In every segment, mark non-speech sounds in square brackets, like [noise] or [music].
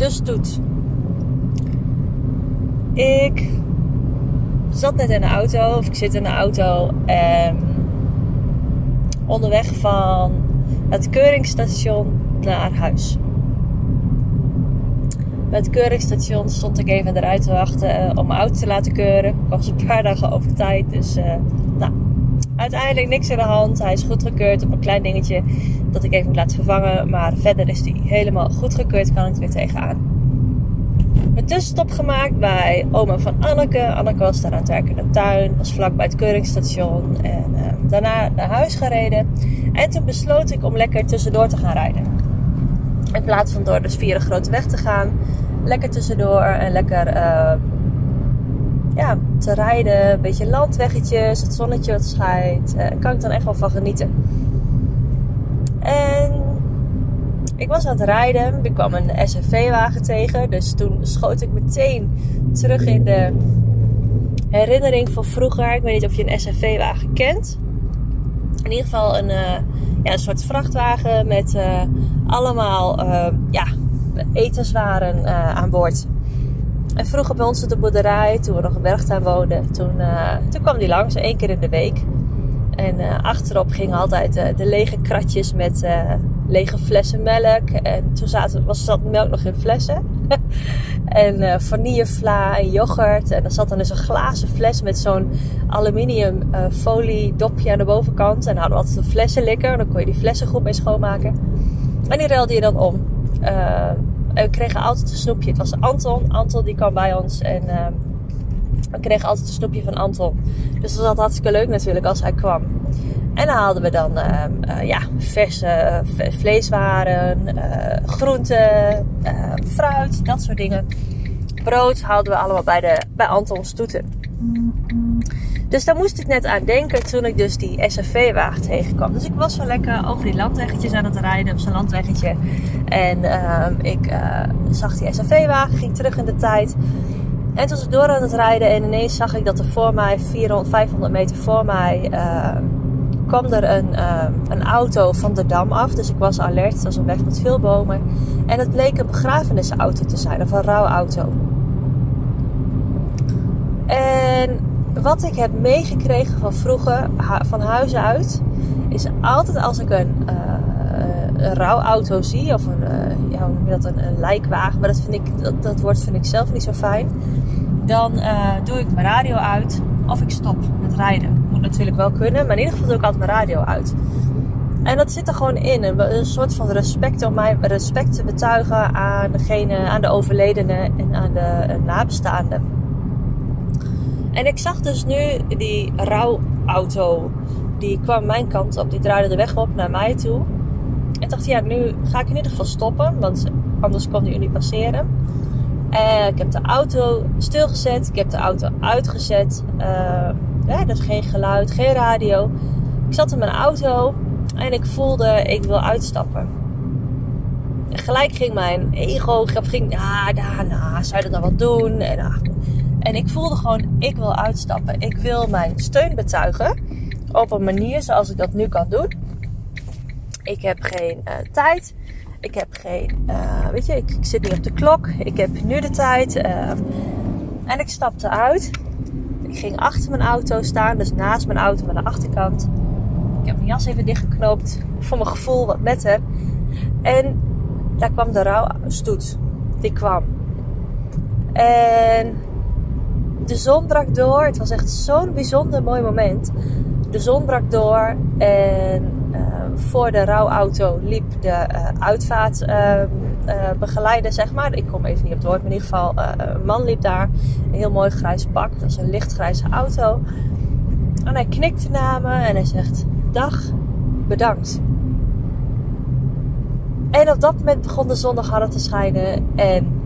de stoet. Ik zat net in de auto, of ik zit in de auto en onderweg van het keuringsstation naar huis. Bij het keuringsstation stond ik even eruit te wachten eh, om mijn auto te laten keuren. Ik was een paar dagen over tijd, dus uh, nou, uiteindelijk niks in de hand. Hij is goed gekeurd op een klein dingetje dat ik even moet laten vervangen. Maar verder is hij helemaal goed gekeurd, kan ik er weer tegenaan. Een tussenstop gemaakt bij oma van Anneke. Anneke was daar aan het werken in de tuin, was vlak bij het keuringsstation. En uh, daarna naar huis gereden. En toen besloot ik om lekker tussendoor te gaan rijden. In plaats van door de via de grote weg te gaan, lekker tussendoor en lekker uh, ja, te rijden. Een beetje landweggetjes, het zonnetje wat schijnt. Uh, kan ik dan echt wel van genieten. En ik was aan het rijden. Ik kwam een SUV-wagen tegen. Dus toen schoot ik meteen terug in de herinnering van vroeger. Ik weet niet of je een SUV-wagen kent. In ieder geval een, uh, ja, een soort vrachtwagen met uh, allemaal ja, etenswaren aan boord. En vroeger bij ons op de boerderij, toen we nog in Bergtuin woonden, toen, toen kwam die langs, één keer in de week. En achterop gingen altijd de lege kratjes met lege flessen melk. En toen zaten, was, zat melk nog in flessen. [laughs] en vanillevla en yoghurt. En er zat dan dus een glazen fles met zo'n aluminium folie dopje aan de bovenkant. En dan hadden we altijd een flessenlikker. Dan kon je die flessen goed mee schoonmaken. En die ruilde je dan om. We kregen altijd een snoepje. Het was Anton. Anton die kwam bij ons. En we kregen altijd een snoepje van Anton. Dus dat was hartstikke leuk natuurlijk als hij kwam. En dan haalden we dan uh, uh, ja, verse uh, vleeswaren, groenten, fruit, dat soort dingen. Brood haalden we allemaal bij, de, bij Anton Stoeten. Dus daar moest ik net aan denken toen ik dus die SUV-wagen tegenkwam. Dus ik was zo lekker over die landweggetjes aan het rijden, op zo'n landweggetje. En ehm, ik zag die SUV-wagen, ging terug in de tijd. En toen was ik door aan het rijden en ineens zag ik dat er voor mij, 400, 500 meter voor mij ehm, kwam er een, uh, een auto van de dam af. Dus ik was alert. Het was een weg met veel bomen. En het bleek een begrafenisauto te zijn. Of een rouwauto. En wat ik heb meegekregen van vroeger, van huis uit... is altijd als ik een, uh, een rouwauto zie... of een, uh, ja, hoe noem je dat, een, lijkwagen... maar dat, vind ik, dat, dat woord vind ik zelf niet zo fijn... dan doe ik mijn radio uit of ik stop met rijden moet natuurlijk wel kunnen. Maar in ieder geval doe ik altijd mijn radio uit. En dat zit er gewoon in. Een, soort van respect om mij respect te betuigen aan degene, aan de overledene en aan de nabestaanden. En ik zag dus nu die rouwauto. Die kwam mijn kant op. Die draaide de weg op naar mij toe. En dacht, ja, nu ga ik in ieder geval stoppen. Want anders kon die niet passeren. En ik heb de auto stilgezet. Ik heb de auto uitgezet. Uh, ja, dus geen geluid, geen radio. Ik zat in mijn auto en ik voelde, ik wil uitstappen. En gelijk ging mijn ego, ging, ja, nou, nou, zou je dat dan wel doen? En, ah. En ik voelde gewoon, ik wil uitstappen. Ik wil mijn steun betuigen op een manier zoals ik dat nu kan doen. Ik heb geen uh, tijd. Ik heb geen, uh, weet je, ik, ik, zit niet op de klok. Ik heb nu de tijd. Uh, en ik stapte uit. Ik ging achter mijn auto staan, dus naast mijn auto aan de achterkant. Ik heb mijn jas even dichtgeknoopt. Voor mijn gevoel wat netter. En daar kwam de rouwstoet. Die kwam. En de zon brak door. Het was echt zo'n bijzonder mooi moment. De zon brak door en uh, voor de rouwauto liep de uh, uitvaart uh, begeleider, zeg maar. Ik kom even niet op het woord, maar in ieder geval een man liep daar. Een heel mooi grijs pak, dat is een lichtgrijze auto. En hij knikte naar me en hij zegt, dag, bedankt. En op dat moment begon de zon nog harder te schijnen en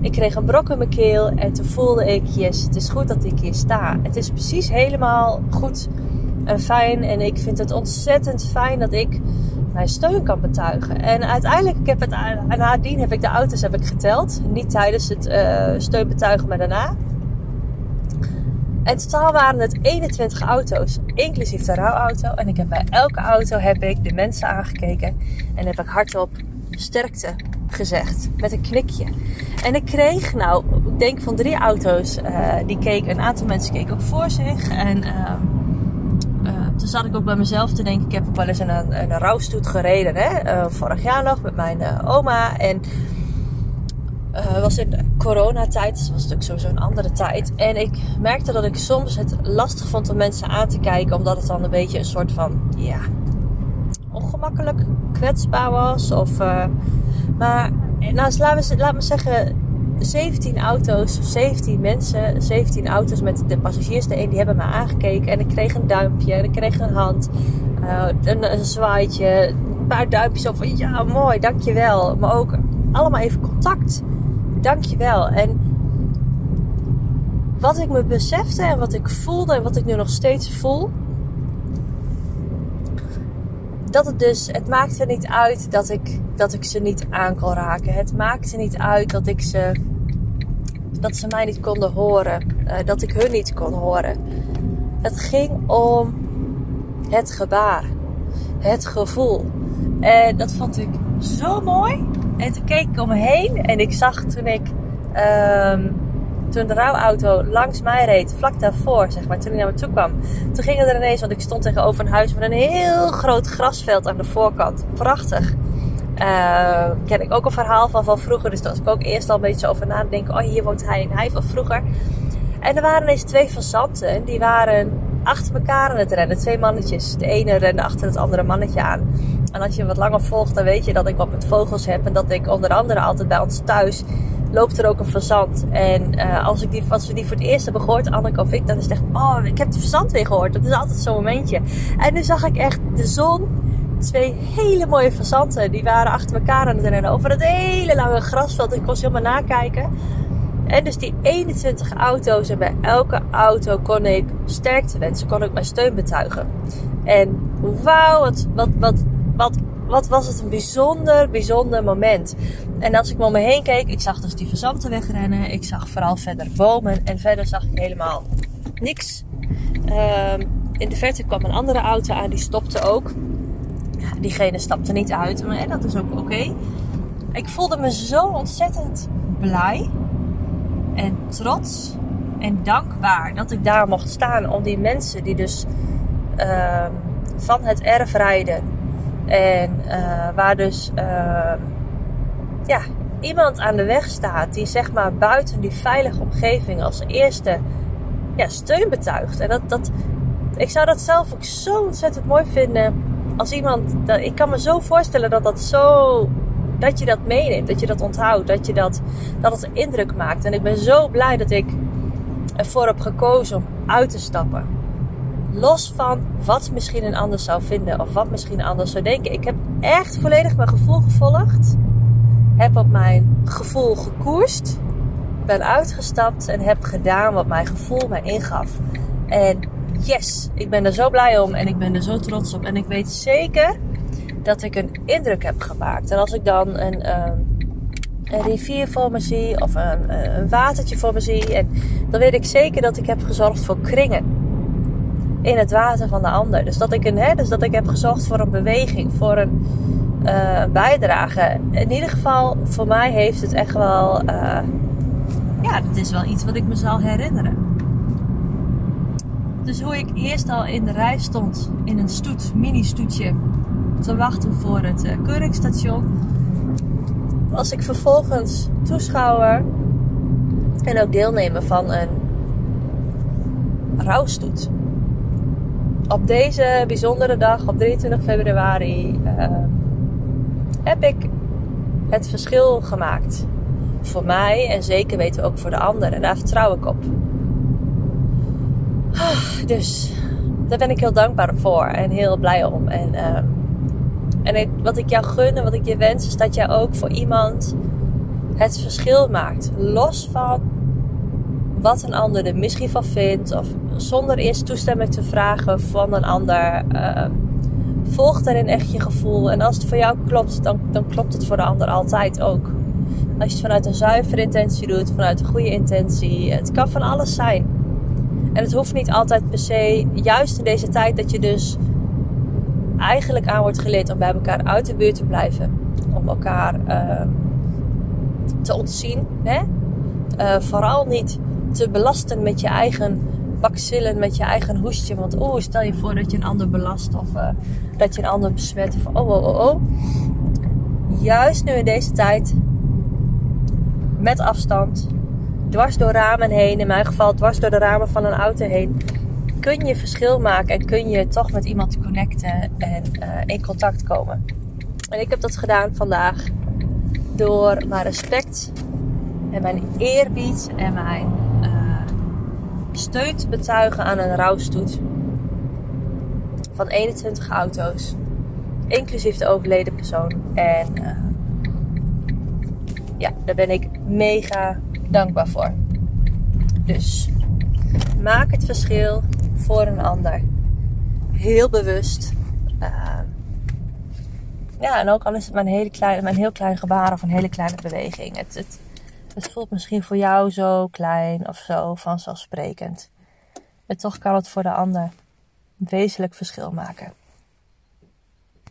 ik kreeg een brok in mijn keel en toen voelde ik, yes, het is goed dat ik hier sta. Het is precies helemaal goed en fijn. En ik vind het ontzettend fijn dat ik mijn steun kan betuigen. En uiteindelijk, ik heb het, nadien heb ik de auto's heb ik geteld. Niet tijdens het uh, steunbetuigen, maar daarna. En totaal waren het 21 auto's, inclusief de rouwauto. En ik heb bij elke auto heb ik de mensen aangekeken. En heb ik hardop sterkte gezegd. Met een knikje. En ik kreeg, nou, ik denk van drie auto's. Uh, die keken, een aantal mensen keken ook voor zich. En uh, uh, toen zat ik ook bij mezelf te denken. Ik heb ook wel eens een, een rouwstoet gereden. Hè? vorig jaar nog met mijn oma. En het was in coronatijd. Dus was natuurlijk sowieso een andere tijd. En ik merkte dat ik soms het lastig vond om mensen aan te kijken. Omdat het dan een beetje een soort van, ja, ongemakkelijk kwetsbaar was. Of, uh, maar nou, we, laat me zeggen, 17 auto's, 17 mensen, 17 auto's met de passagiers. De een die hebben me aangekeken en ik kreeg een duimpje en ik kreeg een hand, uh, een, zwaaitje, een paar duimpjes of van ja mooi, dankjewel. Maar ook allemaal even contact, dankjewel. En wat ik me besefte en wat ik voelde en wat ik nu nog steeds voel, dat het dus, het maakte niet uit dat ik, dat ik ze niet aan kon raken. Het maakte niet uit dat ik ze, dat ze mij niet konden horen. Uh, dat ik hun niet kon horen. Het ging om het gebaar. Het gevoel. En dat vond ik zo mooi. En toen keek ik om me heen en ik zag toen ik um, toen de rouwauto langs mij reed, vlak daarvoor, zeg maar, toen hij naar me toe kwam. Toen gingen er ineens, want ik stond tegenover een huis met een heel groot grasveld aan de voorkant. Prachtig. Uh, ken ik ook een verhaal van van vroeger, dus daar was ik ook eerst al een beetje over na te denken. Oh, hier woont hij en hij van vroeger. En er waren ineens twee fazanten, die waren achter elkaar aan het rennen. Twee mannetjes. De ene rende achter het andere mannetje aan. En als je wat langer volgt, dan weet je dat ik wat met vogels heb. En dat ik onder andere altijd bij ons thuis loopt er ook een fazant. En uh, als, ik die, als we die voor het eerst hebben gehoord, Anneke of ik, dan is het echt, oh, ik heb de fazant weer gehoord. Dat is altijd zo'n momentje. En nu zag ik echt de zon, twee hele mooie fazanten, die waren achter elkaar aan het rennen over het hele lange grasveld. Ik kon ze helemaal nakijken. En dus die 21 auto's en bij elke auto kon ik sterkte wensen, kon ik mijn steun betuigen. En wauw, wat, wat, wat, wat wat was het een bijzonder, bijzonder moment. En als ik om me heen keek, ik zag dus die verzanten wegrennen. Ik zag vooral verder bomen en verder zag ik helemaal niks. Um, in de verte kwam een andere auto aan, die stopte ook. Diegene stapte niet uit, maar dat is ook oké. Ik voelde me zo ontzettend blij en trots en dankbaar dat ik daar mocht staan om die mensen die dus uh, van het erf rijden en uh, waar dus uh, ja, iemand aan de weg staat die zeg maar buiten die veilige omgeving als eerste ja, steun betuigt. En dat, dat, ik zou dat zelf ook zo ontzettend mooi vinden als iemand. Dat, ik kan me zo voorstellen dat dat zo. Dat je dat meeneemt, dat je dat onthoudt, dat, je dat, dat het indruk maakt. En ik ben zo blij dat ik ervoor heb gekozen om uit te stappen. Los van wat misschien een ander zou vinden of wat misschien een ander zou denken. Ik heb echt volledig mijn gevoel gevolgd. Heb op mijn gevoel gekoerst. Ben uitgestapt en heb gedaan wat mijn gevoel mij ingaf. En yes, ik ben er zo blij om en ik ben er zo trots op. En ik weet zeker dat ik een indruk heb gemaakt. En als ik dan een, um, een rivier voor me zie of een, een watertje voor me zie, en dan weet ik zeker dat ik heb gezorgd voor kringen in het water van de ander. Dus dat ik, een, hè, dus dat ik heb gezorgd voor een beweging, voor een uh, bijdrage. In ieder geval, voor mij heeft het echt wel. Uh, ja, dat is wel iets wat ik me zal herinneren. Dus hoe ik eerst al in de rij stond in een stoet, mini-stoetje, te wachten voor het uh, keuringsstation. Was ik vervolgens toeschouwer en ook deelnemer van een rouwstoet op deze bijzondere dag, op 23 februari, uh, heb ik het verschil gemaakt. Voor mij en zeker weten ook voor de anderen. En daar vertrouw ik op. Ah, dus daar ben ik heel dankbaar voor en heel blij om. En, uh, en wat ik jou gun en wat ik je wens, is dat jij ook voor iemand het verschil maakt. Los van wat een ander er misschien van vindt. Of zonder eerst toestemming te vragen van een ander. Uh, volg daarin echt je gevoel. En als het voor jou klopt, dan, dan klopt het voor de ander altijd ook. Als je het vanuit een zuivere intentie doet, vanuit een goede intentie. Het kan van alles zijn. En het hoeft niet altijd per se, juist in deze tijd dat je dus eigenlijk aan wordt geleerd om bij elkaar uit de buurt te blijven. Om elkaar uh, te ontzien. Hè? Uh, vooral niet te belasten met je eigen bacillen, met je eigen hoestje. Want oh, stel je voor dat je een ander belast of uh, dat je een ander besmet. Of oh, oh, oh, oh. Juist nu in deze tijd, met afstand, dwars door ramen heen, in mijn geval dwars door de ramen van een auto heen, kun je verschil maken en kun je toch met iemand connecten en uh, in contact komen. En ik heb dat gedaan vandaag door mijn respect en mijn eerbied en mijn steun te betuigen aan een rouwstoet van 21 auto's, inclusief de overleden persoon. En uh, ja, daar ben ik mega dankbaar voor. Dus maak het verschil voor een ander. Heel bewust. Uh, ja, en ook al is het een, hele kleine, maar een heel klein gebaar of een hele kleine beweging. Het, het, het voelt misschien voor jou zo klein of zo vanzelfsprekend. En toch kan het voor de ander een wezenlijk verschil maken.